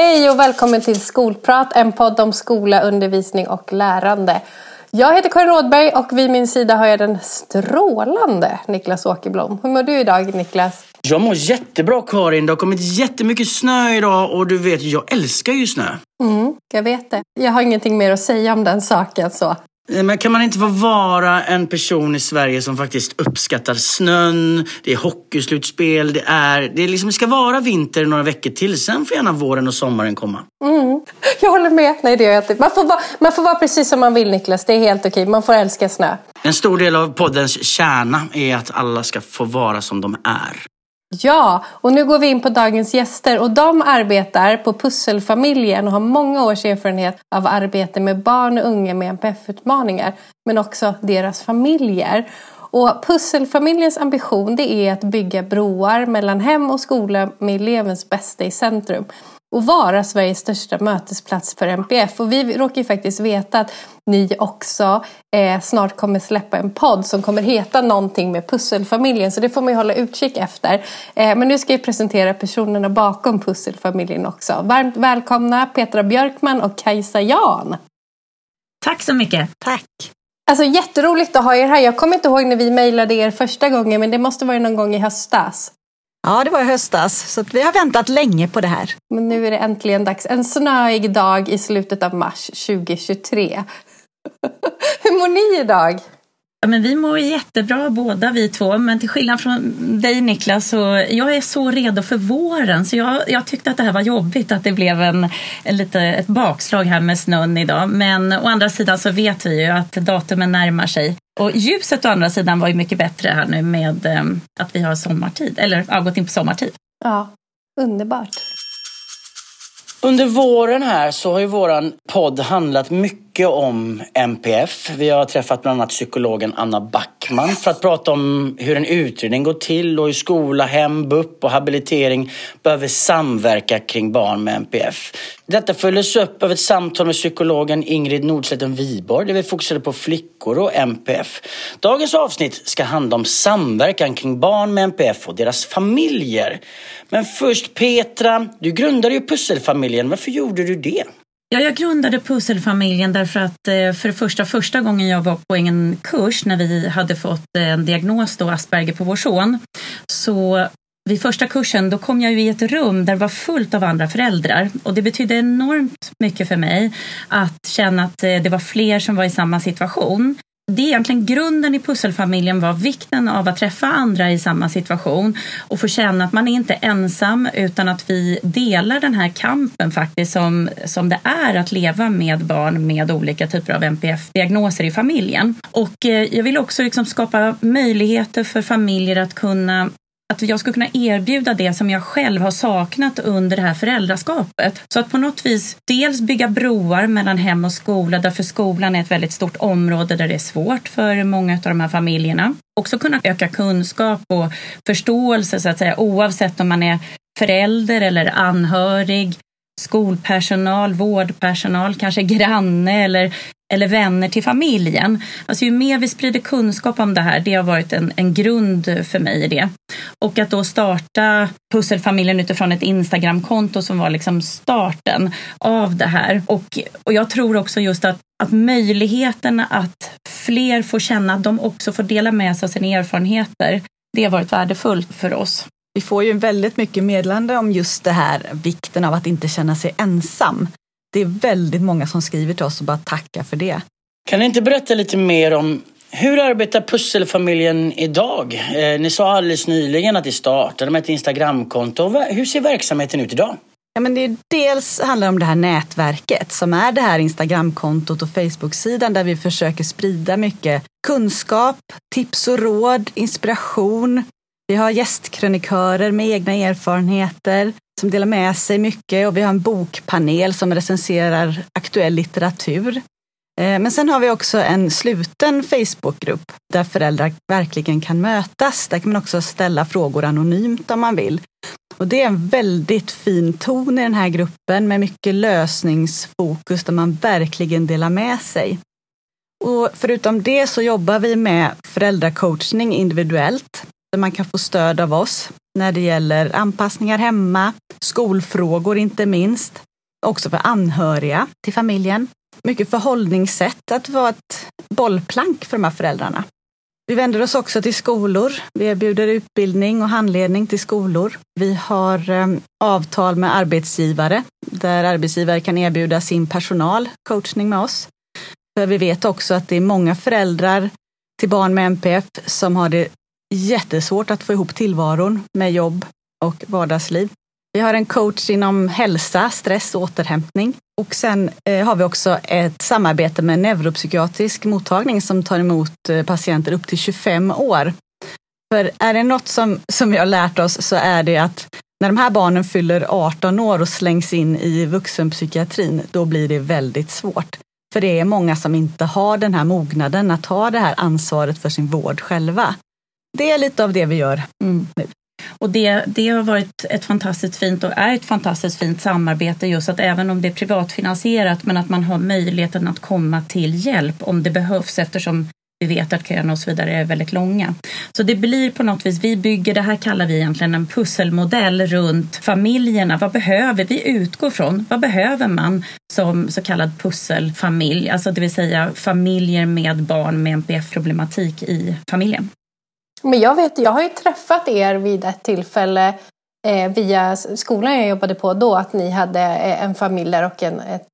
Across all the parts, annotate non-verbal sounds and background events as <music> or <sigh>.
Hej och välkommen till Skolprat, en podd om skola, undervisning och lärande. Jag heter Karin Rådberg och vid min sida har jag den strålande Niklas Åkerblom. Hur mår du idag Niklas? Jag mår jättebra Karin. Det har kommit jättemycket snö idag och du vet, jag älskar ju snö. Mm, jag vet det. Jag har ingenting mer att säga om den saken så. Men kan man inte få vara en person i Sverige som faktiskt uppskattar snön, det är hockeyslutspel, det är... Det, är liksom, det ska vara vinter några veckor till, sen får gärna våren och sommaren komma. Mm, jag håller med. Nej, det gör. Man får, vara, man får vara precis som man vill Niklas, det är helt okej. Man får älska snö. En stor del av poddens kärna är att alla ska få vara som de är. Ja, och nu går vi in på dagens gäster och de arbetar på Pusselfamiljen och har många års erfarenhet av arbete med barn och unga med NPF-utmaningar men också deras familjer. Och Pusselfamiljens ambition det är att bygga broar mellan hem och skola med elevens bästa i centrum och vara Sveriges största mötesplats för MPF. Och vi råkar ju faktiskt veta att ni också eh, snart kommer släppa en podd som kommer heta någonting med Pusselfamiljen. Så det får man ju hålla utkik efter. Eh, men nu ska jag presentera personerna bakom Pusselfamiljen också. Varmt välkomna Petra Björkman och Kajsa Jan. Tack så mycket. Tack. Alltså jätteroligt att ha er här. Jag kommer inte ihåg när vi mejlade er första gången men det måste vara någon gång i höstas. Ja, det var i höstas, så vi har väntat länge på det här. Men nu är det äntligen dags. En snöig dag i slutet av mars 2023. <laughs> Hur mår ni idag? Ja, men vi mår jättebra båda vi två, men till skillnad från dig Niklas, så jag är så redo för våren så jag, jag tyckte att det här var jobbigt att det blev en, en lite, ett bakslag här med snön idag. Men å andra sidan så vet vi ju att datumen närmar sig. Och ljuset å andra sidan var ju mycket bättre här nu med eh, att vi har sommartid, eller ja, gått in på sommartid. Ja, underbart. Under våren här så har ju våran podd handlat mycket om MPF. Vi har träffat bland annat psykologen Anna Backman för att prata om hur en utredning går till och hur skola, hem, BUP och habilitering behöver samverka kring barn med MPF. Detta följdes upp av ett samtal med psykologen Ingrid Nordslätten Wiborg där vi fokuserade på flickor och MPF. Dagens avsnitt ska handla om samverkan kring barn med MPF och deras familjer. Men först Petra, du grundade ju Pusselfamiljen. Varför gjorde du det? Ja, jag grundade Pusselfamiljen därför att eh, för det första, första gången jag var på en kurs när vi hade fått eh, en diagnos då, Asperger på vår son, så vid första kursen då kom jag ju i ett rum där det var fullt av andra föräldrar. Och det betydde enormt mycket för mig att känna att eh, det var fler som var i samma situation det är egentligen grunden i pusselfamiljen var vikten av att träffa andra i samma situation och få känna att man är inte ensam utan att vi delar den här kampen faktiskt som, som det är att leva med barn med olika typer av NPF-diagnoser i familjen. Och eh, jag vill också liksom skapa möjligheter för familjer att kunna att jag ska kunna erbjuda det som jag själv har saknat under det här föräldraskapet. Så att på något vis dels bygga broar mellan hem och skola, därför skolan är ett väldigt stort område där det är svårt för många av de här familjerna. Också kunna öka kunskap och förståelse så att säga, oavsett om man är förälder eller anhörig, skolpersonal, vårdpersonal, kanske granne eller eller vänner till familjen. Alltså ju mer vi sprider kunskap om det här, det har varit en, en grund för mig i det. Och att då starta Pusselfamiljen utifrån ett Instagramkonto som var liksom starten av det här. Och, och jag tror också just att, att möjligheterna att fler får känna att de också får dela med sig av sina erfarenheter, det har varit värdefullt för oss. Vi får ju väldigt mycket meddelande om just det här, vikten av att inte känna sig ensam det är väldigt många som skriver till oss och bara tackar för det. Kan ni inte berätta lite mer om hur arbetar Pusselfamiljen idag? Eh, ni sa alldeles nyligen att ni startade med ett Instagramkonto. Hur ser verksamheten ut idag? Ja, men det är dels handlar om det här nätverket som är det här Instagramkontot och Facebook-sidan där vi försöker sprida mycket kunskap, tips och råd, inspiration. Vi har gästkrönikörer med egna erfarenheter som delar med sig mycket och vi har en bokpanel som recenserar aktuell litteratur. Eh, men sen har vi också en sluten Facebookgrupp där föräldrar verkligen kan mötas. Där kan man också ställa frågor anonymt om man vill. Och det är en väldigt fin ton i den här gruppen med mycket lösningsfokus där man verkligen delar med sig. Och förutom det så jobbar vi med föräldracoachning individuellt man kan få stöd av oss när det gäller anpassningar hemma, skolfrågor inte minst. också för anhöriga till familjen. Mycket förhållningssätt, att vara ett bollplank för de här föräldrarna. Vi vänder oss också till skolor. Vi erbjuder utbildning och handledning till skolor. Vi har ehm, avtal med arbetsgivare där arbetsgivare kan erbjuda sin personal coachning med oss. För vi vet också att det är många föräldrar till barn med MPF som har det jättesvårt att få ihop tillvaron med jobb och vardagsliv. Vi har en coach inom hälsa, stress och återhämtning. Och sen eh, har vi också ett samarbete med en neuropsykiatrisk mottagning som tar emot eh, patienter upp till 25 år. För är det något som, som vi har lärt oss så är det att när de här barnen fyller 18 år och slängs in i vuxenpsykiatrin, då blir det väldigt svårt. För det är många som inte har den här mognaden att ta det här ansvaret för sin vård själva. Det är lite av det vi gör mm. nu. Och det, det har varit ett fantastiskt fint och är ett fantastiskt fint samarbete just att även om det är privatfinansierat men att man har möjligheten att komma till hjälp om det behövs eftersom vi vet att köerna och så vidare är väldigt långa. Så det blir på något vis, vi bygger, det här kallar vi egentligen en pusselmodell runt familjerna. Vad behöver vi utgå från? Vad behöver man som så kallad pusselfamilj? Alltså det vill säga familjer med barn med NPF-problematik i familjen. Men jag vet, jag har ju träffat er vid ett tillfälle eh, via skolan jag jobbade på då, att ni hade eh, en familj där och en, ett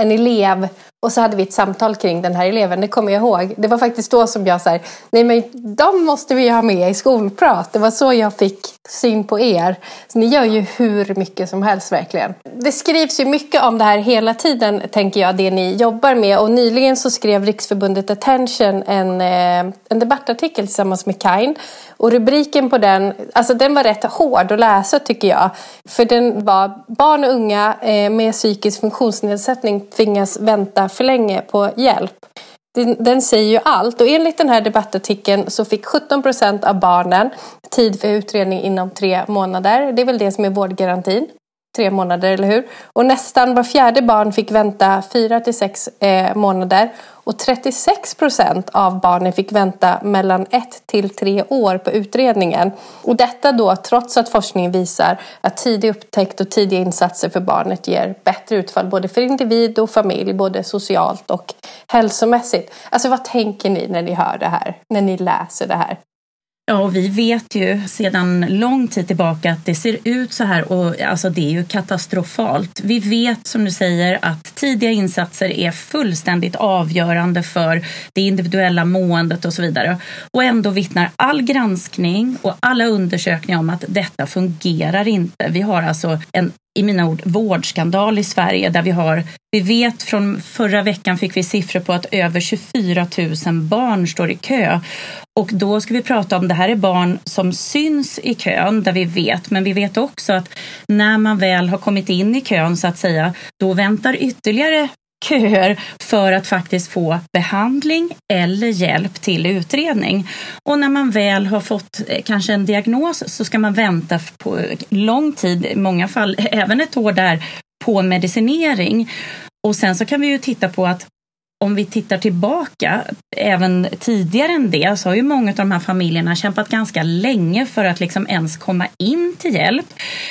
en elev och så hade vi ett samtal kring den här eleven, det kommer jag ihåg. Det var faktiskt då som jag sa, nej men de måste vi ha med i skolprat. Det var så jag fick syn på er. Så ni gör ju hur mycket som helst verkligen. Det skrivs ju mycket om det här hela tiden, tänker jag, det ni jobbar med. Och nyligen så skrev Riksförbundet Attention en, eh, en debattartikel tillsammans med Kain och rubriken på den, alltså den var rätt hård att läsa tycker jag. För den var barn och unga eh, med psykisk funktionsnedsättning tvingas vänta för länge på hjälp. Den, den, säger ju allt och enligt den här debattartikeln så fick 17 procent av barnen tid för utredning inom tre månader. Det är väl det som är vårdgarantin tre månader, eller hur? Och nästan var fjärde barn fick vänta fyra till sex eh, månader. Och 36 procent av barnen fick vänta mellan ett till tre år på utredningen. Och detta då trots att forskningen visar att tidig upptäckt och tidiga insatser för barnet ger bättre utfall både för individ och familj, både socialt och hälsomässigt. Alltså vad tänker ni när ni hör det här, när ni läser det här? Ja, och vi vet ju sedan lång tid tillbaka att det ser ut så här och alltså det är ju katastrofalt. Vi vet som du säger att tidiga insatser är fullständigt avgörande för det individuella måendet och så vidare. Och ändå vittnar all granskning och alla undersökningar om att detta fungerar inte. Vi har alltså en i mina ord, vårdskandal i Sverige där vi har, vi vet från förra veckan fick vi siffror på att över 24 000 barn står i kö. Och då ska vi prata om, det här är barn som syns i kön där vi vet, men vi vet också att när man väl har kommit in i kön så att säga, då väntar ytterligare köer för att faktiskt få behandling eller hjälp till utredning. Och när man väl har fått eh, kanske en diagnos så ska man vänta på lång tid, i många fall även ett år där, på medicinering. Och sen så kan vi ju titta på att om vi tittar tillbaka, även tidigare än det, så har ju många av de här familjerna kämpat ganska länge för att liksom ens komma in till hjälp.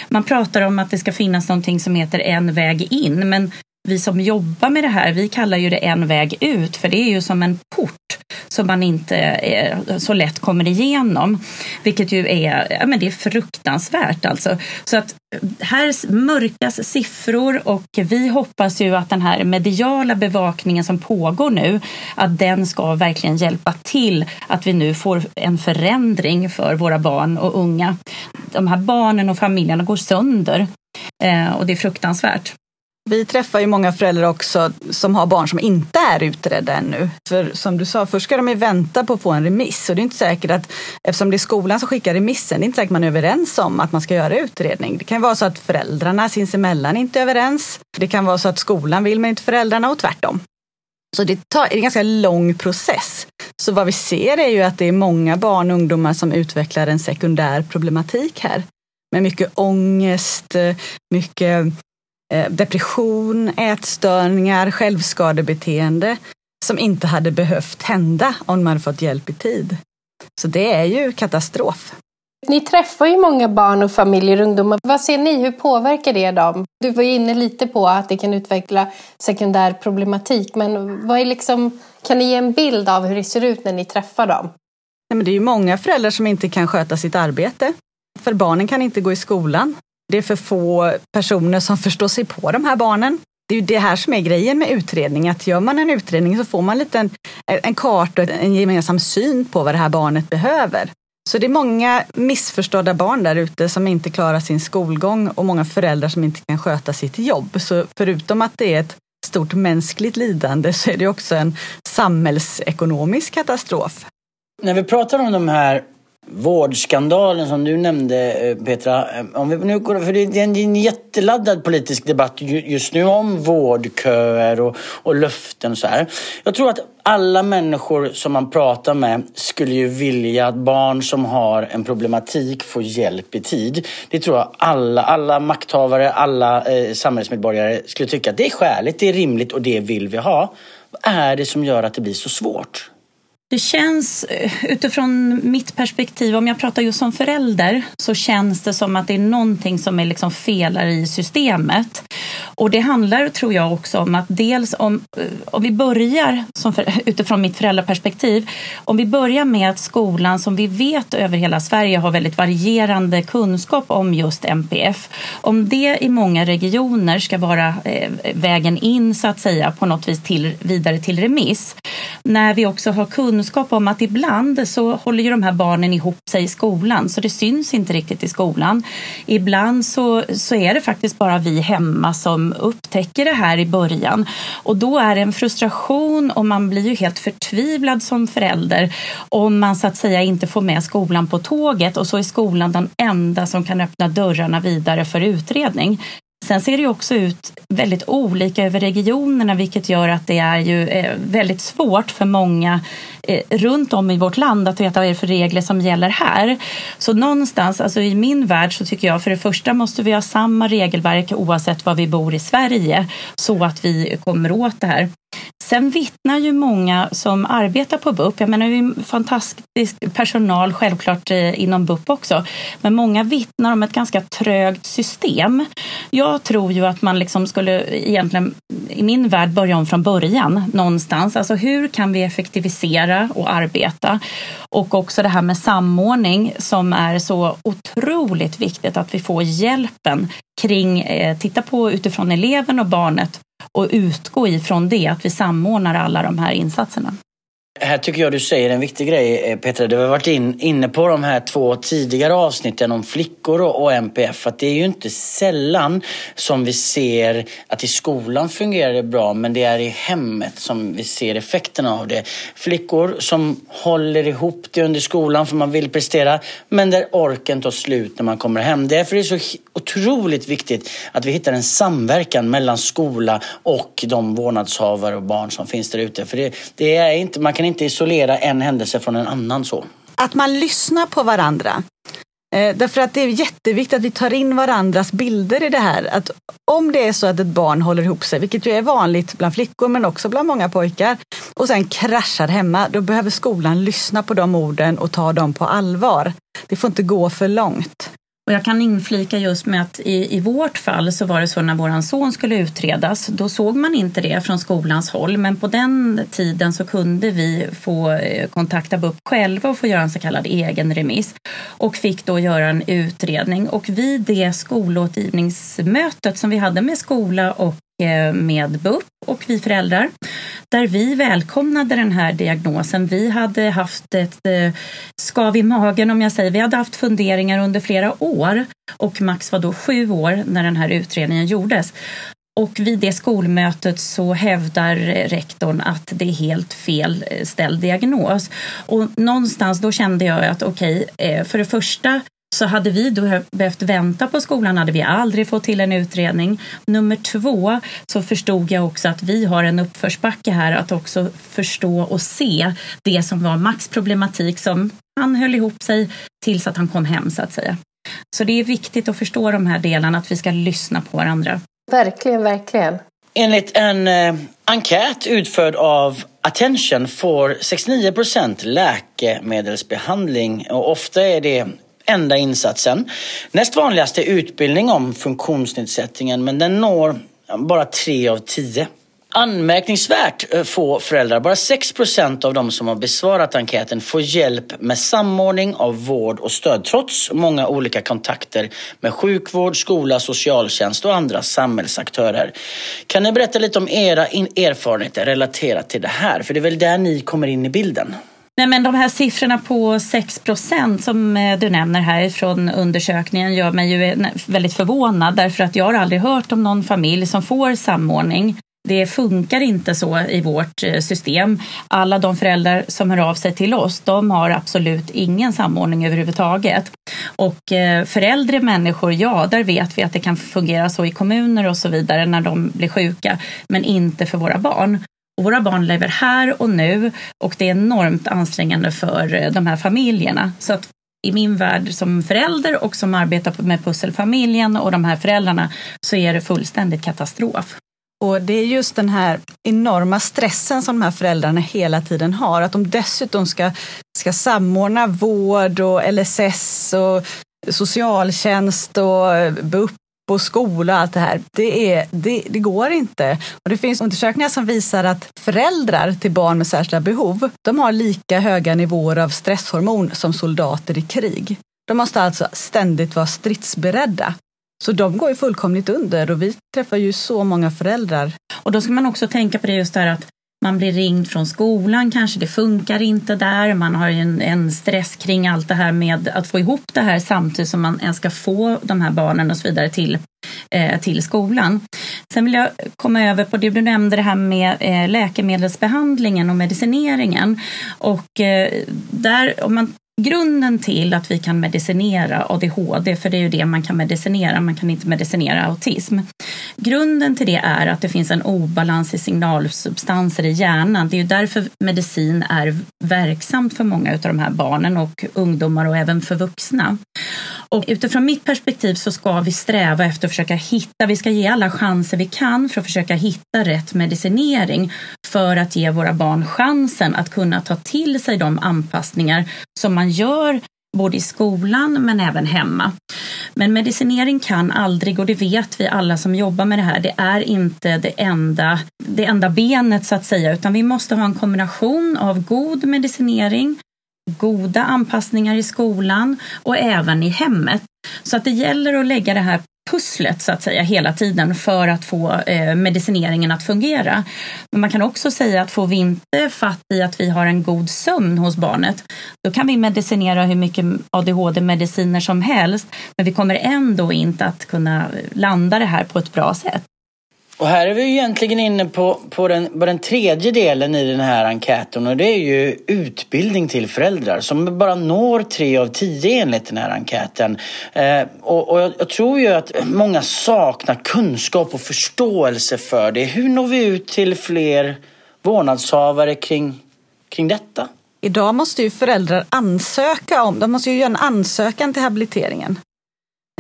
Man pratar om att det ska finnas någonting som heter en väg in, men vi som jobbar med det här, vi kallar ju det en väg ut, för det är ju som en port som man inte eh, så lätt kommer igenom. Vilket ju är, ja, men det är fruktansvärt alltså. Så att eh, här mörkas siffror och vi hoppas ju att den här mediala bevakningen som pågår nu, att den ska verkligen hjälpa till att vi nu får en förändring för våra barn och unga. De här barnen och familjerna går sönder eh, och det är fruktansvärt. Vi träffar ju många föräldrar också som har barn som inte är utredda ännu. För som du sa, först ska de ju vänta på att få en remiss och det är inte säkert att eftersom det är skolan som skickar remissen, det är inte säkert man är överens om att man ska göra utredning. Det kan vara så att föräldrarna sinsemellan inte är överens. Det kan vara så att skolan vill men inte föräldrarna och tvärtom. Så det, tar, det är en ganska lång process. Så vad vi ser är ju att det är många barn och ungdomar som utvecklar en sekundär problematik här. Med mycket ångest, mycket depression, ätstörningar, självskadebeteende som inte hade behövt hända om man hade fått hjälp i tid. Så det är ju katastrof. Ni träffar ju många barn och familjer och ungdomar. Vad ser ni? Hur påverkar det dem? Du var ju inne lite på att det kan utveckla sekundär problematik. Men vad är liksom, kan ni ge en bild av hur det ser ut när ni träffar dem? Ja, men det är ju många föräldrar som inte kan sköta sitt arbete. För barnen kan inte gå i skolan. Det är för få personer som förstår sig på de här barnen. Det är ju det här som är grejen med utredning, att gör man en utredning så får man lite en, en karta och en gemensam syn på vad det här barnet behöver. Så det är många missförstådda barn där ute som inte klarar sin skolgång och många föräldrar som inte kan sköta sitt jobb. Så förutom att det är ett stort mänskligt lidande så är det också en samhällsekonomisk katastrof. När vi pratar om de här vårdskandalen som du nämnde eh, Petra. Eh, om vi nu går, för det är en jätteladdad politisk debatt just nu om vårdköer och, och löften och så här. Jag tror att alla människor som man pratar med skulle ju vilja att barn som har en problematik får hjälp i tid. Det tror jag alla, alla makthavare, alla eh, samhällsmedborgare skulle tycka att det är skäligt, det är rimligt och det vill vi ha. Vad är det som gör att det blir så svårt? Det känns eh, utifrån mitt perspektiv, om jag pratar just som förälder, så känns det som att det är någonting som är liksom felar i systemet. Och det handlar, tror jag, också om att dels om, eh, om vi börjar som för, <laughs> utifrån mitt föräldraperspektiv, om vi börjar med att skolan som vi vet över hela Sverige har väldigt varierande kunskap om just MPF. Om det i många regioner ska vara eh, vägen in så att säga på något vis till, vidare till remiss, när vi också har kunskap om att ibland så håller ju de här barnen ihop sig i skolan så det syns inte riktigt i skolan. Ibland så, så är det faktiskt bara vi hemma som upptäcker det här i början och då är det en frustration och man blir ju helt förtvivlad som förälder om man så att säga inte får med skolan på tåget och så är skolan den enda som kan öppna dörrarna vidare för utredning. Sen ser det också ut väldigt olika över regionerna vilket gör att det är ju eh, väldigt svårt för många eh, runt om i vårt land att veta vad det är för regler som gäller här. Så någonstans, alltså i min värld så tycker jag för det första måste vi ha samma regelverk oavsett var vi bor i Sverige så att vi kommer åt det här. Sen vittnar ju många som arbetar på BUP, jag menar det är fantastisk personal självklart eh, inom BUP också, men många vittnar om ett ganska trögt system. Jag tror ju att man liksom skulle egentligen i min värld börja om från början någonstans. Alltså hur kan vi effektivisera och arbeta? Och också det här med samordning som är så otroligt viktigt att vi får hjälpen kring, eh, titta på utifrån eleven och barnet och utgå ifrån det, att vi samordnar alla de här insatserna. Här tycker jag du säger en viktig grej eh, Petra. Du har varit in, inne på de här två tidigare avsnitten om flickor och, och MPF. Att det är ju inte sällan som vi ser att i skolan fungerar det bra men det är i hemmet som vi ser effekterna av det. Flickor som håller ihop det under skolan för man vill prestera men där orken tar slut när man kommer hem. Därför är det så otroligt viktigt att vi hittar en samverkan mellan skola och de vårdnadshavare och barn som finns där ute. För det, det är inte, man kan kan inte isolera en händelse från en annan så. Att man lyssnar på varandra. Eh, därför att det är jätteviktigt att vi tar in varandras bilder i det här. Att om det är så att ett barn håller ihop sig, vilket ju är vanligt bland flickor men också bland många pojkar, och sen kraschar hemma, då behöver skolan lyssna på de orden och ta dem på allvar. Det får inte gå för långt. Och jag kan inflika just med att i, i vårt fall så var det så när våran son skulle utredas, då såg man inte det från skolans håll. Men på den tiden så kunde vi få eh, kontakta BUP själva och få göra en så kallad egen remiss och fick då göra en utredning. Och vid det skolåtgivningsmötet som vi hade med skola och Eh, med BUP och vi föräldrar där vi välkomnade den här diagnosen. Vi hade haft ett eh, skav i magen om jag säger. Vi hade haft funderingar under flera år och Max var då sju år när den här utredningen gjordes. Och vid det skolmötet så hävdar rektorn att det är helt fel eh, ställd diagnos. Och någonstans då kände jag att okej, okay, för det första så hade vi då behövt vänta på skolan hade vi aldrig fått till en utredning. Nummer två så förstod jag också att vi har en uppförsbacke här att också förstå och se det som var Max problematik som han höll ihop sig tills att han kom hem så att säga. Så det är viktigt att förstå de här delarna, att vi ska lyssna på varandra. Verkligen, verkligen. Enligt en eh, enkät utförd av Attention får 69 procent läkemedelsbehandling och ofta är det enda insatsen. Näst vanligast är utbildning om funktionsnedsättningen men den når bara tre av tio. Anmärkningsvärt eh, få föräldrar, bara 6% av de som har besvarat enkäten får hjälp med samordning av vård och stöd trots många olika kontakter med sjukvård, skola, socialtjänst och andra samhällsaktörer. Kan ni berätta lite om era erfarenheter relaterat till det här? För det är väl där ni kommer in i bilden? Nej, men de här siffrorna på 6 procent som eh, du nämner här från undersökningen gör mig ju väldigt förvånad därför att jag har aldrig hört om någon familj som får samordning det funkar inte så i vårt eh, system. Alla de föräldrar som hör av sig till oss, de har absolut ingen samordning överhuvudtaget. Och eh, för äldre människor, ja, där vet vi att det kan fungera så i kommuner och så vidare när de blir sjuka, men inte för våra barn. Och våra barn lever här och nu och det är enormt ansträngande för eh, de här familjerna. Så att i min värld som förälder och som arbetar med pusselfamiljen och de här föräldrarna så är det fullständigt katastrof. Och det är just den här enorma stressen som de här föräldrarna hela tiden har. Att de dessutom ska, ska samordna vård och LSS och socialtjänst och eh, BUP och skola och allt det här. Det, är, det, det, går inte. Och det finns undersökningar som visar att föräldrar till barn med särskilda behov, de har lika höga nivåer av stresshormon som soldater i krig. De måste alltså ständigt vara stridsberedda. Så de går ju fullkomligt under och vi träffar ju så många föräldrar. Och då ska man också tänka på det just där att man blir ringd från skolan kanske, det funkar inte där. Man har en, en, stress kring allt det här med att få ihop det här samtidigt som man ens ska få de här barnen och så vidare till, eh, till skolan. Sen vill jag komma över på det du nämnde, det här med eh, läkemedelsbehandlingen och medicineringen. Och eh, där, om man Grunden till att vi kan medicinera ADHD, för det är ju det man kan medicinera, man kan inte medicinera autism. Grunden till det är att det finns en obalans i signalsubstanser i hjärnan. Det är ju därför medicin är verksamt för många av de här barnen och ungdomar och även för vuxna. Och utifrån mitt perspektiv så ska vi sträva efter att försöka hitta, vi ska ge alla chanser vi kan för att försöka hitta rätt medicinering för att ge våra barn chansen att kunna ta till sig de anpassningar som man gör både i skolan men även hemma. Men medicinering kan aldrig, och det vet vi alla som jobbar med det här, det är inte det enda, det enda benet så att säga, utan vi måste ha en kombination av god medicinering, goda anpassningar i skolan och även i hemmet. Så att det gäller att lägga det här pusslet så att säga hela tiden för att få eh, medicineringen att fungera. Men man kan också säga att får vi inte fatt i att vi har en god sömn hos barnet, då kan vi medicinera hur mycket ADHD-mediciner som helst, men vi kommer ändå inte att kunna landa det här på ett bra sätt. Och här är vi egentligen inne på, på, den, på den tredje delen i den här enkäten och det är ju utbildning till föräldrar som bara når tre av tio enligt den här enkäten. Eh, och, och jag, jag, tror ju att många saknar kunskap och förståelse för det. Hur når vi ut till fler vårdnadshavare kring, kring detta? Idag måste ju föräldrar ansöka om, de måste ju göra en ansökan till habiliteringen.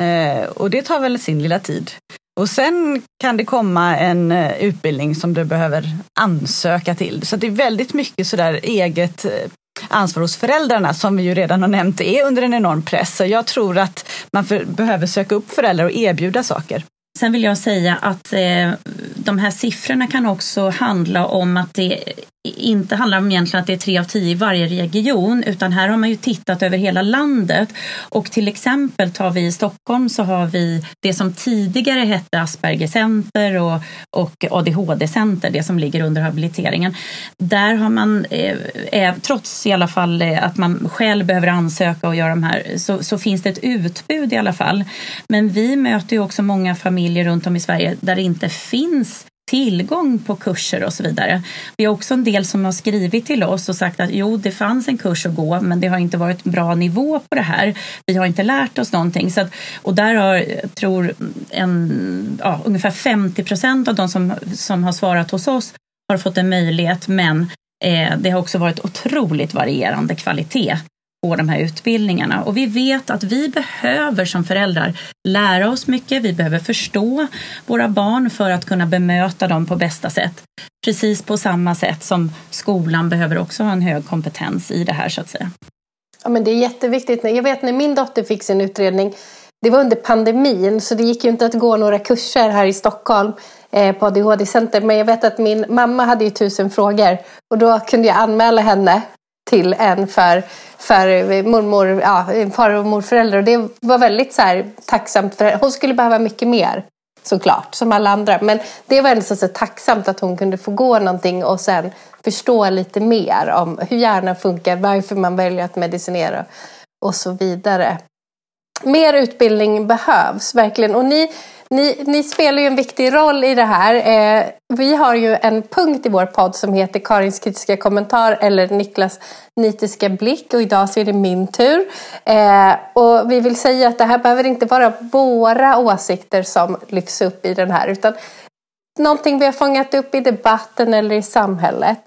Eh, och det tar väl sin lilla tid. Och sen kan det komma en eh, utbildning som du behöver ansöka till. Så det är väldigt mycket sådär eget eh, ansvar hos föräldrarna som vi ju redan har nämnt är under en enorm press. Så jag tror att man för, behöver söka upp föräldrar och erbjuda saker. Sen vill jag säga att eh, de här siffrorna kan också handla om att det inte handlar om egentligen att det är tre av tio i varje region utan här har man ju tittat över hela landet och till exempel tar vi i Stockholm så har vi det som tidigare hette Aspergercenter och, och ADHD-center, det som ligger under habiliteringen. Där har man, eh, eh trots i alla fall eh, att man själv behöver ansöka och göra de här, så, så finns det ett utbud i alla fall. Men vi möter ju också många familjer runt om i Sverige där det inte finns tillgång på kurser och så vidare. Vi har också en del som har skrivit till oss och sagt att jo, det fanns en kurs att gå, men det har inte varit bra nivå på det här. Vi har inte lärt oss någonting. Så att, och där har, tror en, ja, ungefär 50 procent av de som, som har svarat hos oss har fått en möjlighet, men eh, det har också varit otroligt varierande kvalitet på de här utbildningarna. Och vi vet att vi behöver som föräldrar lära oss mycket. Vi behöver förstå våra barn för att kunna bemöta dem på bästa sätt. Precis på samma sätt som skolan behöver också ha en hög kompetens i det här så att säga. Ja, men det är jätteviktigt. Jag vet när min dotter fick sin utredning, det var under pandemin så det gick ju inte att gå några kurser här i Stockholm eh, på ADHD-center. Men jag vet att min mamma hade ju tusen frågor och då kunde jag anmäla henne till en för, för mormor, ja, far och morföräldrar. Och det var väldigt så här, tacksamt för hon skulle behöva mycket mer såklart, som alla andra. Men det var ändå så tacksamt att hon kunde få gå någonting och sen förstå lite mer om hur hjärnan funkar, varför man väljer att medicinera och så vidare. Mer utbildning behövs verkligen. Och ni, ni, ni spelar ju en viktig roll i det här. Eh, vi har ju en punkt i vår podd som heter Karins kritiska kommentar eller Niklas nitiska blick och idag så är det min tur. Eh, och vi vill säga att det här behöver inte vara våra åsikter som lyfts upp i den här utan någonting vi har fångat upp i debatten eller i samhället.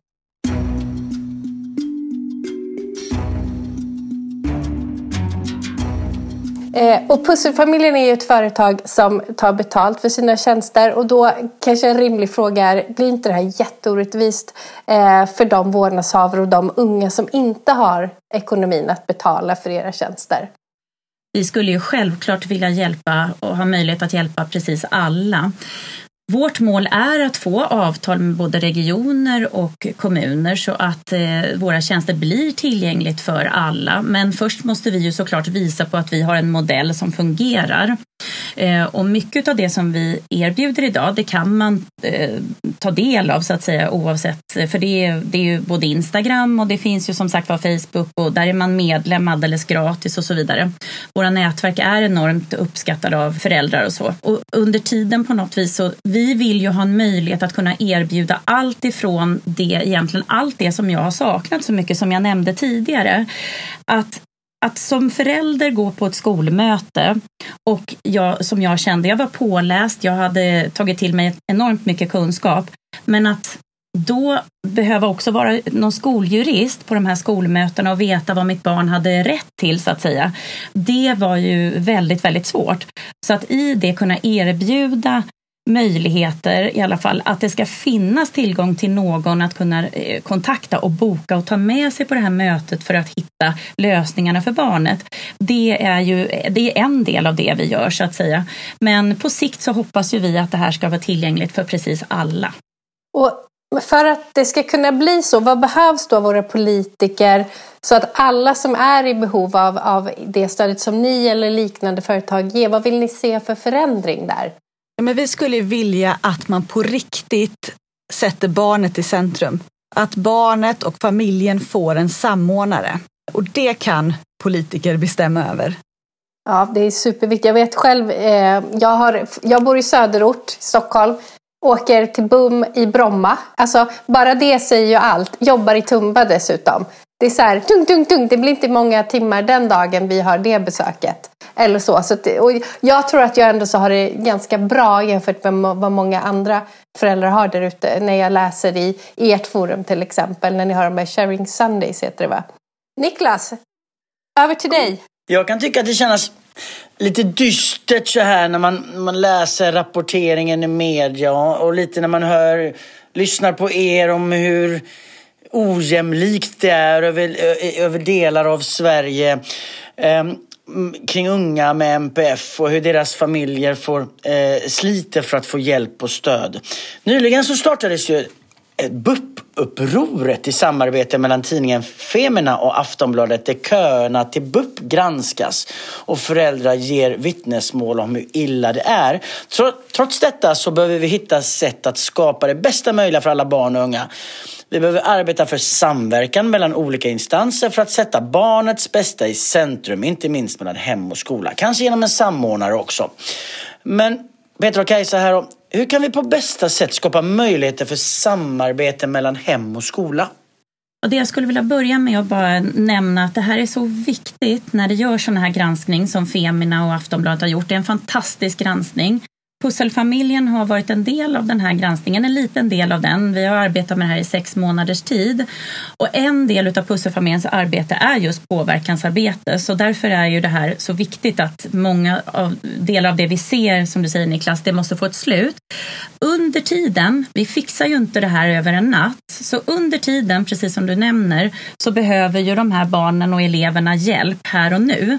Eh, och Pusselfamiljen är ju ett företag som tar betalt för sina tjänster och då kanske en rimlig fråga är, blir inte det här jätteorättvist eh, för de vårdnadshavare och de unga som inte har ekonomin att betala för era tjänster? Vi skulle ju självklart vilja hjälpa och ha möjlighet att hjälpa precis alla. Vårt mål är att få avtal med både regioner och kommuner så att eh, våra tjänster blir tillgängligt för alla. Men först måste vi ju såklart visa på att vi har en modell som fungerar. Eh, och mycket av det som vi erbjuder idag, det kan man eh, ta del av så att säga oavsett, eh, för det är, det är ju både Instagram och det finns ju som sagt var Facebook och där är man medlem alldeles gratis och så vidare. Våra nätverk är enormt uppskattade av föräldrar och så. Och under tiden på något vis så vi vill ju ha en möjlighet att kunna erbjuda allt ifrån det, egentligen allt det som jag har saknat så mycket som jag nämnde tidigare. Att att som förälder gå på ett skolmöte och jag, som jag kände, jag var påläst, jag hade tagit till mig enormt mycket kunskap, men att då behöva också vara någon skoljurist på de här skolmötena och veta vad mitt barn hade rätt till så att säga. Det var ju väldigt, väldigt svårt. Så att i det kunna erbjuda möjligheter i alla fall att det ska finnas tillgång till någon att kunna eh, kontakta och boka och ta med sig på det här mötet för att hitta lösningarna för barnet. Det är ju det är en del av det vi gör så att säga. Men på sikt så hoppas ju vi att det här ska vara tillgängligt för precis alla. Och för att det ska kunna bli så, vad behövs då av våra politiker så att alla som är i behov av, av det stödet som ni eller liknande företag ger, vad vill ni se för förändring där? Men vi skulle vilja att man på riktigt sätter barnet i centrum. Att barnet och familjen får en samordnare. Och det kan politiker bestämma över. Ja, det är superviktigt. Jag vet själv, eh, jag, har, jag bor i söderort, Stockholm. Åker till BUM i Bromma. Alltså, bara det säger ju allt. Jobbar i Tumba dessutom. Det är så här, tung, tung, tung. Det blir inte många timmar den dagen vi har det besöket. Eller så. så att, och jag tror att jag ändå så har det ganska bra jämfört med vad många andra föräldrar har där ute. När jag läser i ert forum till exempel. När ni har de här Sharing Sundays heter det va? Niklas, över till dig. Jag kan tycka att det känns lite dystert så här när man, man läser rapporteringen i media och lite när man hör, lyssnar på er om hur ojämlikt det är över, eh, över delar av Sverige. Ehm, kring unga med MPF och hur deras familjer får eh, sliter för att få hjälp och stöd. Nyligen så startades ju BUP BUP-upproret i samarbete mellan tidningen Femina och Aftonbladet där köerna till BUP granskas och föräldrar ger vittnesmål om hur illa det är. Trots detta så behöver vi hitta sätt att skapa det bästa möjliga för alla barn och unga. Vi behöver arbeta för samverkan mellan olika instanser för att sätta barnets bästa i centrum, inte minst mellan hem och skola. Kanske genom en samordnare också. Men Petra och Kajsa här, hur kan vi på bästa sätt skapa möjligheter för samarbete mellan hem och skola? Och det jag skulle vilja börja med att bara nämna att det här är så viktigt när det görs sån här granskning som Femina och Aftonbladet har gjort. Det är en fantastisk granskning. Pusselfamiljen har varit en del av den här granskningen, en liten del av den. Vi har arbetat med det här i sex månaders tid. Och en del av pusselfamiljens arbete är just påverkansarbete. Så därför är ju det här så viktigt att många av delar av det vi ser, som du säger Niklas, det måste få ett slut. Under tiden, vi fixar ju inte det här över en natt, så under tiden, precis som du nämner, så behöver ju de här barnen och eleverna hjälp här och nu.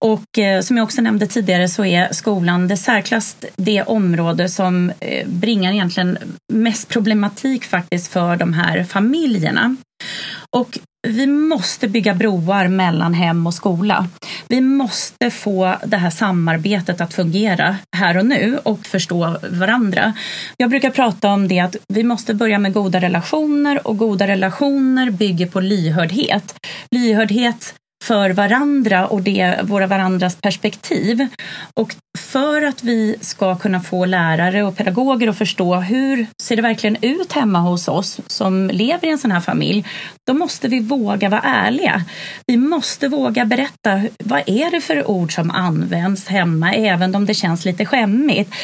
Och eh, som jag också nämnde tidigare så är skolan det särklass det område som eh, bringar egentligen mest problematik faktiskt för de här familjerna. Och vi måste bygga broar mellan hem och skola. Vi måste få det här samarbetet att fungera här och nu och förstå varandra. Jag brukar prata om det att vi måste börja med goda relationer och goda relationer bygger på lyhördhet. Lyhördhet för varandra och det, våra varandras perspektiv. Och för att vi ska kunna få lärare och pedagoger att förstå hur ser det verkligen ut hemma hos oss som lever i en sån här familj, då måste vi våga vara ärliga. Vi måste våga berätta vad är det för ord som används hemma, även om det känns lite skämmigt.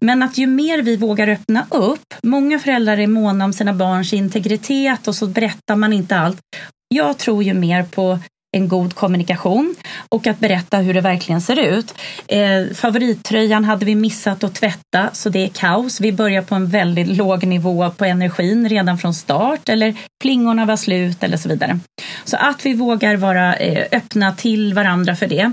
Men att ju mer vi vågar öppna upp, många föräldrar är måna om sina barns integritet och så berättar man inte allt. Jag tror ju mer på en god kommunikation och att berätta hur det verkligen ser ut. Eh, favorittröjan hade vi missat att tvätta så det är kaos. Vi börjar på en väldigt låg nivå på energin redan från start eller plingorna var slut eller så vidare. Så att vi vågar vara eh, öppna till varandra för det.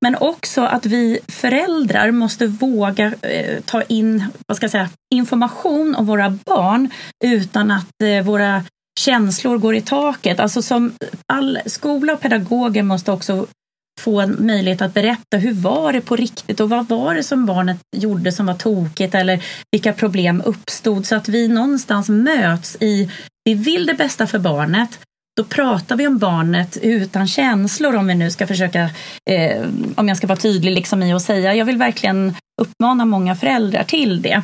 Men också att vi föräldrar måste våga eh, ta in vad ska jag säga, information om våra barn utan att eh, våra känslor går i taket. Alltså som all skola och pedagoger måste också få en möjlighet att berätta hur var det på riktigt och vad var det som barnet gjorde som var tokigt eller vilka problem uppstod så att vi någonstans möts i vi vill det bästa för barnet då pratar vi om barnet utan känslor om vi nu ska försöka, eh, om jag ska vara tydlig liksom i att säga, jag vill verkligen uppmana många föräldrar till det.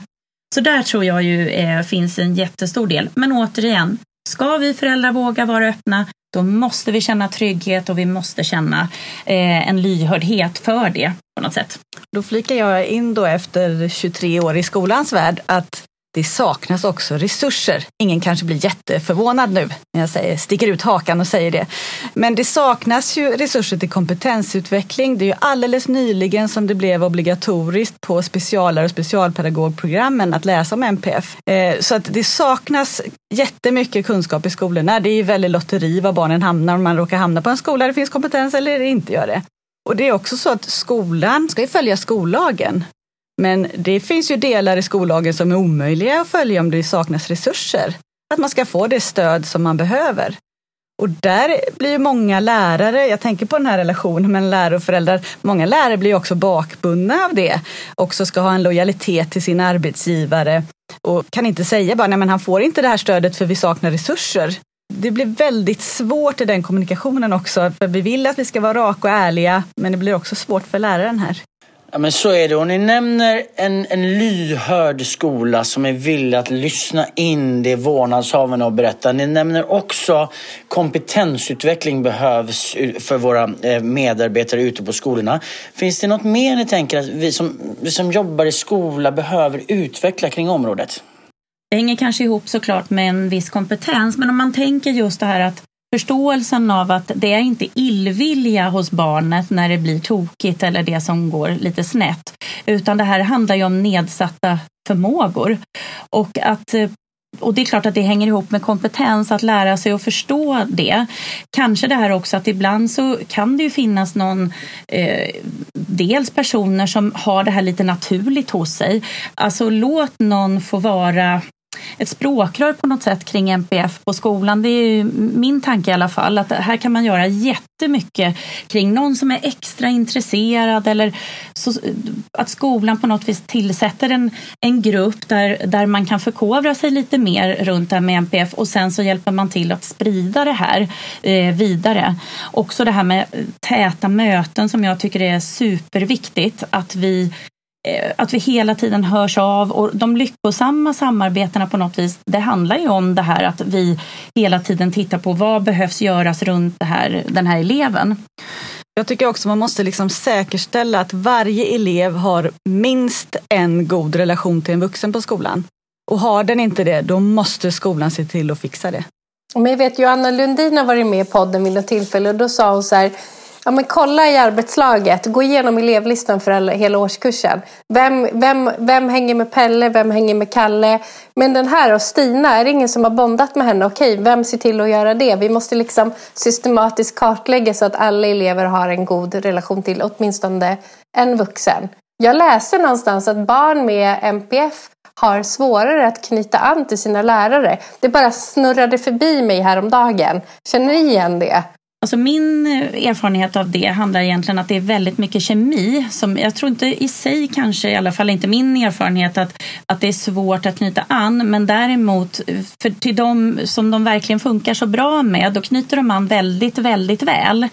Så där tror jag ju eh, finns en jättestor del. Men återigen, Ska vi föräldrar våga vara öppna, då måste vi känna trygghet och vi måste känna eh, en lyhördhet för det på något sätt. Då flikar jag in då efter 23 år i skolans värld att det saknas också resurser. Ingen kanske blir jätteförvånad nu när jag säger, sticker ut hakan och säger det. Men det saknas ju resurser till kompetensutveckling. Det är ju alldeles nyligen som det blev obligatoriskt på specialare och specialpedagogprogrammen att läsa om MPF. Eh, så att det saknas jättemycket kunskap i skolorna. Det är ju väldigt lotteri var barnen hamnar om man råkar hamna på en skola där det finns kompetens eller inte gör det. Och det är också så att skolan ska ju följa skollagen. Men det finns ju delar i skollagen som är omöjliga att följa om det saknas resurser. Att man ska få det stöd som man behöver. Och där blir ju många lärare, jag tänker på den här relationen mellan lärare och föräldrar, många lärare blir också bakbundna av det. Också ska ha en lojalitet till sin arbetsgivare och kan inte säga bara, nej men han får inte det här stödet för vi saknar resurser. Det blir väldigt svårt i den kommunikationen också, för vi vill att vi ska vara raka och ärliga, men det blir också svårt för läraren här. Ja, men så är det. Och ni nämner en, en lyhörd skola som är villig att lyssna in det vårdnadshavarna har berättat. Ni nämner också kompetensutveckling behövs för våra eh, medarbetare ute på skolorna. Finns det något mer ni tänker att vi som, vi som jobbar i skola behöver utveckla kring området? Det hänger kanske ihop såklart med en viss kompetens, men om man tänker just det här att förståelsen av att det är inte illvilja hos barnet när det blir tokigt eller det som går lite snett, utan det här handlar ju om nedsatta förmågor. Och att och det är klart att det hänger ihop med kompetens, att lära sig att förstå det. Kanske det här också att ibland så kan det ju finnas någon, eh, dels personer som har det här lite naturligt hos sig. Alltså låt någon få vara ett språkrör på något sätt kring MPF på skolan. Det är min tanke i alla fall att här kan man göra jättemycket kring någon som är extra intresserad eller så, att skolan på något vis tillsätter en, en grupp där, där man kan förkovra sig lite mer runt det här med MPF och sen så hjälper man till att sprida det här eh, vidare. Också det här med täta möten som jag tycker är superviktigt att vi att vi hela tiden hörs av och de lyckosamma samarbetena på något vis, det handlar ju om det här att vi hela tiden tittar på vad behövs göras runt det här, den här eleven. Jag tycker också man måste liksom säkerställa att varje elev har minst en god relation till en vuxen på skolan. Och har den inte det, då måste skolan se till att fixa det. Men jag vet, Johanna Lundin har varit med i podden vid något tillfälle och då sa hon så här Ja, men kolla i arbetslaget, gå igenom elevlistan för alla, hela årskursen. Vem, vem, vem hänger med Pelle, vem hänger med Kalle? Men den här och Stina, är det ingen som har bondat med henne? Okej, vem ser till att göra det? Vi måste liksom systematiskt kartlägga så att alla elever har en god relation till åtminstone en vuxen. Jag läste någonstans att barn med MPF har svårare att knyta an till sina lärare. Det bara snurrade förbi mig häromdagen. Känner ni igen det? Alltså min erfarenhet av det handlar egentligen att det är väldigt mycket kemi. Som, jag tror inte i sig kanske, i alla fall inte min erfarenhet, att, att det är svårt att knyta an. Men däremot, för till de som de verkligen funkar så bra med, då knyter de an väldigt, väldigt väl.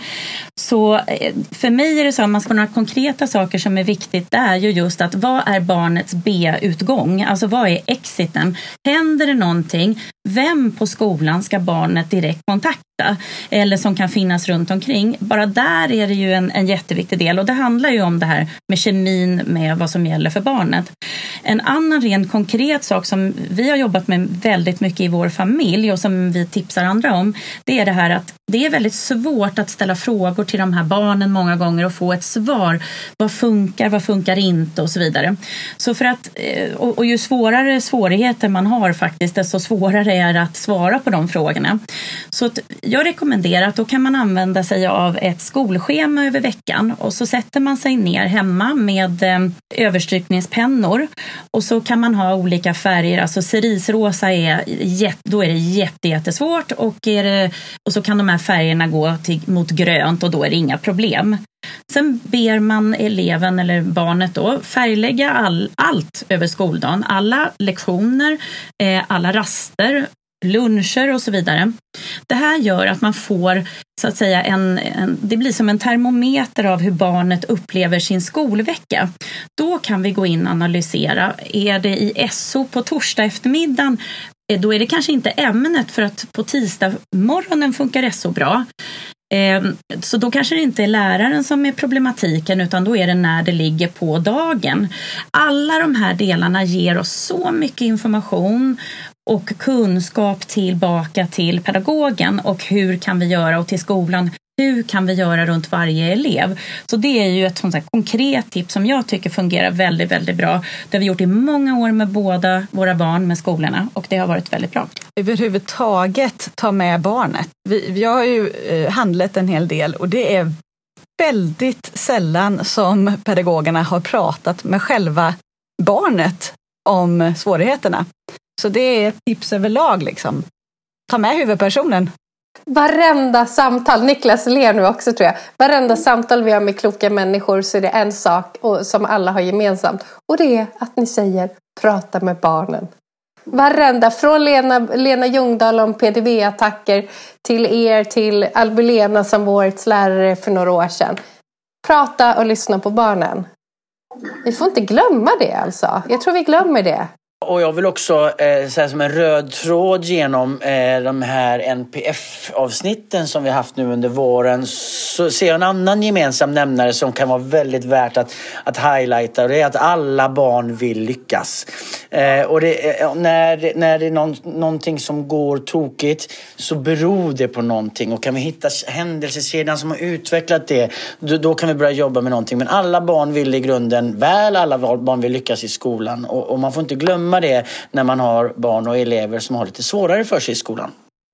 Så eh, för mig är det så, om man ska några konkreta saker som är viktigt, det är ju just att vad är barnets B-utgång? Alltså vad är exiten? Händer det någonting, vem på skolan ska barnet direkt kontakta? Eller som kan finnas runt omkring. Bara där är det ju en, en jätteviktig del och det handlar ju om det här med kemin med vad som gäller för barnet. En annan rent konkret sak som vi har jobbat med väldigt mycket i vår familj och som vi tipsar andra om, det är det här att det är väldigt svårt att ställa frågor till de här barnen många gånger och få ett svar. Vad funkar, vad funkar inte och så vidare. Så för att, eh, och, ju svårare svårigheter man har faktiskt, desto svårare är det att svara på de frågorna. Så jag rekommenderar att då kan man använda sig av ett skolschema över veckan och så sätter man sig ner hemma med eh, överstrykningspennor och så kan man ha olika färger. Alltså cerisrosa är, då är det jättesvårt och, är det, och så kan de här färgerna gå till, mot grönt och då är det inga problem. Sen ber man eleven eller barnet då färglägga all, allt över skoldagen. Alla lektioner, eh, alla raster, luncher och så vidare. Det här gör att man får så att säga en, en, det blir som en termometer av hur barnet upplever sin skolvecka. Då kan vi gå in och analysera. Är det i SO på torsdag eftermiddagen eh, då är det kanske inte ämnet för att på tisdag morgonen funkar SO bra. Ehm, så då kanske det inte är läraren som är problematiken utan då är det när det ligger på dagen. Alla de här delarna ger oss så mycket information och kunskap tillbaka till pedagogen och hur kan vi göra och till skolan hur kan vi göra runt varje elev? Så det är ju ett sånt här konkret tips som jag tycker fungerar väldigt, väldigt bra. Det har vi gjort i många år med båda våra barn med skolorna och det har varit väldigt bra. Överhuvudtaget ta med barnet. Vi, vi har ju eh, handlat en hel del och det är väldigt sällan som pedagogerna har pratat med själva barnet om svårigheterna. Så det är ett tips överlag. Liksom. Ta med huvudpersonen. Varenda samtal, Niklas ler nu också tror jag. Varenda samtal vi har med kloka människor så är det en sak som alla har gemensamt. Och det är att ni säger prata med barnen. Varenda, från Lena, Lena Ljungdahl om PDV-attacker till er till Albulena som var årets lärare för några år sedan. Prata och lyssna på barnen. Vi får inte glömma det alltså. Jag tror vi glömmer det. Och jag vill också eh, säga som en röd tråd genom eh, de här NPF-avsnitten som vi haft nu under våren så ser jag en annan gemensam nämnare som kan vara väldigt värt att, att highlighta och det är att alla barn vill lyckas. Eh, och det, eh, när, när det är någon, någonting som går tokigt så beror det på någonting och kan vi hitta händelsekedjan som har utvecklat det då, då, kan vi börja jobba med någonting. Men alla barn vill i grunden väl, alla barn vill lyckas i skolan och, och man får inte glömma glömma det när man har barn och elever som har lite svårare för sig i skolan.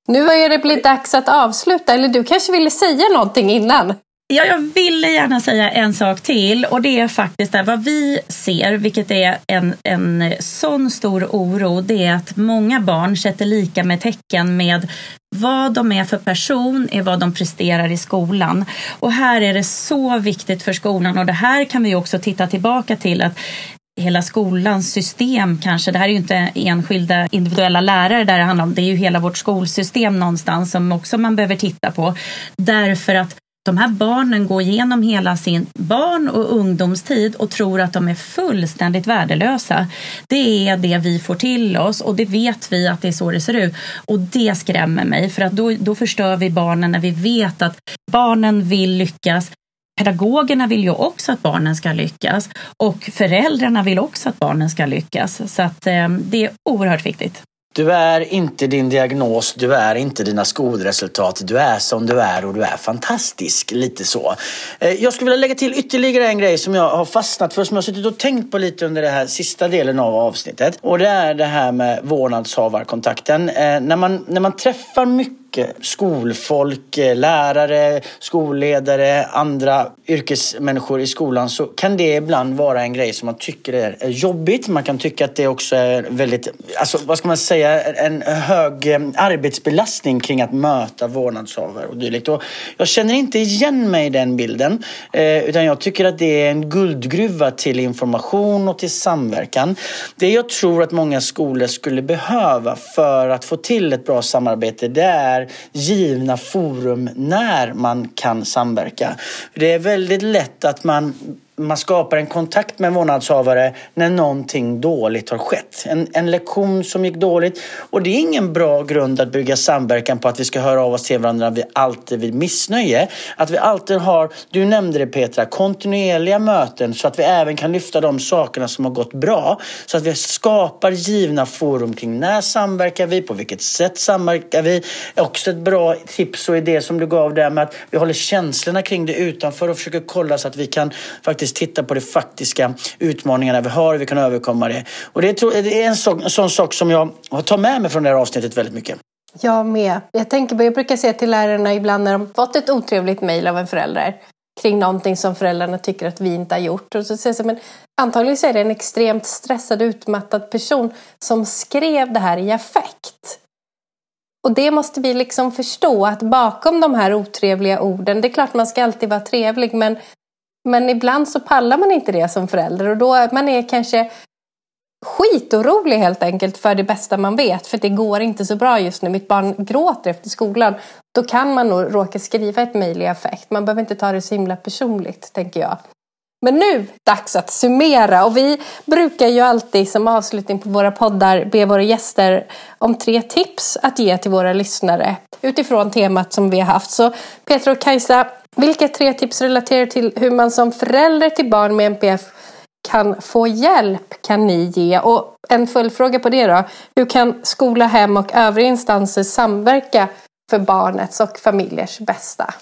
Nu börjar det bli dags att avsluta, eller du kanske ville säga någonting innan? Ja, jag ville gärna säga en sak till och det är faktiskt att vad vi ser, vilket är en, en sån stor oro, det är att många barn sätter lika med tecken med vad de är för person är vad de presterar i skolan. Och här är det så viktigt för skolan och det här kan vi också titta tillbaka till att hela skolans system kanske. Det här är ju inte enskilda individuella lärare där det handlar om. Det är ju hela vårt skolsystem någonstans som också man behöver titta på. Därför att de här barnen går igenom hela sin barn och ungdomstid och tror att de är fullständigt värdelösa. Det är det vi får till oss och det vet vi att det är så det ser ut. Och det skrämmer mig för att då, då förstör vi barnen när vi vet att barnen vill lyckas pedagogerna vill ju också att barnen ska lyckas och föräldrarna vill också att barnen ska lyckas. Så att eh, det är oerhört viktigt. Du är inte din diagnos, du är inte dina skolresultat. Du är som du är och du är fantastisk. Lite så. Eh, jag skulle vilja lägga till ytterligare en grej som jag har fastnat för, som jag har suttit och tänkt på lite under den här sista delen av avsnittet. Och det är det här med vårdnadshavarkontakten. Eh, när man, när man träffar mycket Eh, skolfolk, eh, lärare, skolledare, andra yrkesmänniskor i skolan så kan det ibland vara en grej som man tycker är jobbigt. Man kan tycka att det också är väldigt, alltså vad ska man säga, en hög eh, arbetsbelastning kring att möta vårdnadshavare och dylikt. Och jag känner inte igen mig i den bilden utan jag tycker att det är en guldgruva till information och till samverkan. Det jag tror att många skolor skulle behöva för att få till ett bra samarbete det är är givna forum när man kan samverka. Det är väldigt lätt att man man skapar en kontakt med en vårdnadshavare när någonting dåligt har skett. En, en lektion som gick dåligt. Och det är ingen bra grund att bygga samverkan på att vi ska höra av oss till varandra vi alltid vid missnöje. Att vi alltid har, du nämnde det Petra, kontinuerliga möten så att vi även kan lyfta de sakerna som har gått bra. Så att vi skapar givna forum kring när samverkar vi, på vilket sätt samverkar vi. Också ett bra tips och idé som du gav där med att vi håller känslorna kring det utanför och försöker kolla så att vi kan faktiskt faktiskt titta på de faktiska utmaningarna vi har och vi kan överkomma det. Och det är en sån, sån sak som jag tar med mig från det här avsnittet väldigt mycket. Jag med. Jag, tänker, jag brukar säga till lärarna ibland när de fått ett otrevligt mejl av en förälder kring någonting som föräldrarna tycker att vi inte har gjort. Och så säger jag, men antagligen så är det en extremt stressad, utmattad person som skrev det här i affekt. Och det måste vi liksom förstå att bakom de här otrevliga orden, det är klart man ska alltid vara trevlig, men men ibland så pallar man inte det som förälder och då man är kanske skitorolig helt enkelt för det bästa man vet. För det går inte så bra just nu. Mitt barn gråter efter skolan. Då kan man nog råka skriva ett mejl i affekt. Man behöver inte ta det så himla personligt, tänker jag. Men nu, dags att summera. Och vi brukar ju alltid som avslutning på våra poddar be våra gäster om tre tips att ge till våra lyssnare utifrån temat som vi har haft. Så Petra och Kajsa, vilka tre tips relaterar till hur man som förälder till barn med NPF kan få hjälp kan ni ge? Och en följdfråga på det då. Hur kan skola, hem och övriga instanser samverka för barnets och familjers bästa?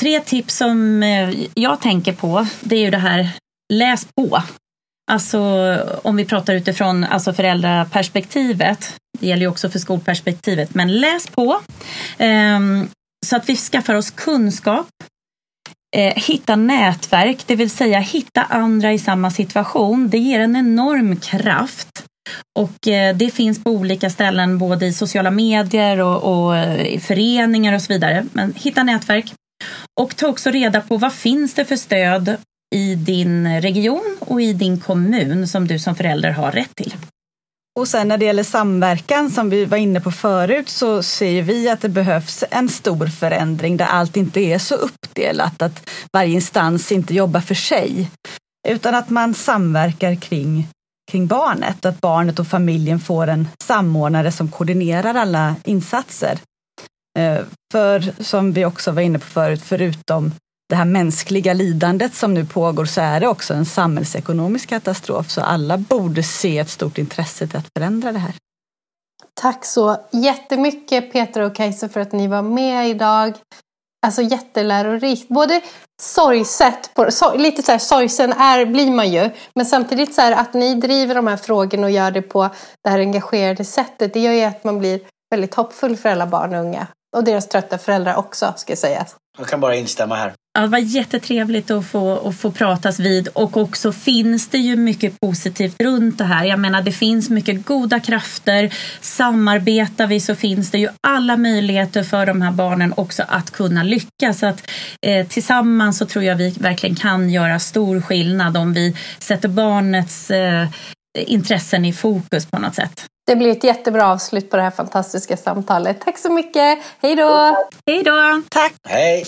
Tre tips som eh, jag tänker på, det är ju det här läs på. Alltså om vi pratar utifrån alltså föräldraperspektivet, det gäller ju också för skolperspektivet, men läs på. Um, så att vi skaffar oss kunskap Eh, hitta nätverk, det vill säga hitta andra i samma situation. Det ger en enorm kraft. Och eh, det finns på olika ställen, både i sociala medier och, och eh, i föreningar och så vidare. Men hitta nätverk. Och ta också reda på vad finns det för stöd i din region och i din kommun som du som förälder har rätt till. Och sen när det gäller samverkan som vi var inne på förut så ser vi att det behövs en stor förändring där allt inte är så uppdelat, att varje instans inte jobbar för sig, utan att man samverkar kring, kring barnet, att barnet och familjen får en samordnare som koordinerar alla insatser. Eh, för som vi också var inne på förut, förutom det här mänskliga lidandet som nu pågår så är det också en samhällsekonomisk katastrof. Så alla borde se ett stort intresse till att förändra det här. Tack så jättemycket Peter och Kajsa för att ni var med idag. Alltså jättelärorikt. Både sorgset, på, sorg, lite så här sorgsen är, blir man ju. Men samtidigt så här att ni driver de här frågorna och gör det på det här engagerade sättet. Det gör ju att man blir väldigt hoppfull för alla barn och unga. Och deras trötta föräldrar också, ska jag säga. Jag kan bara instämma här. Ja, det var jättetrevligt att få, att få pratas vid och också finns det ju mycket positivt runt det här. Jag menar det finns mycket goda krafter. Samarbetar vi så finns det ju alla möjligheter för de här barnen också att kunna lyckas. Så att, eh, tillsammans så tror jag vi verkligen kan göra stor skillnad om vi sätter barnets eh, intressen i fokus på något sätt. Det blir ett jättebra avslut på det här fantastiska samtalet. Tack så mycket. Hej då! Hej då! Tack! Hej!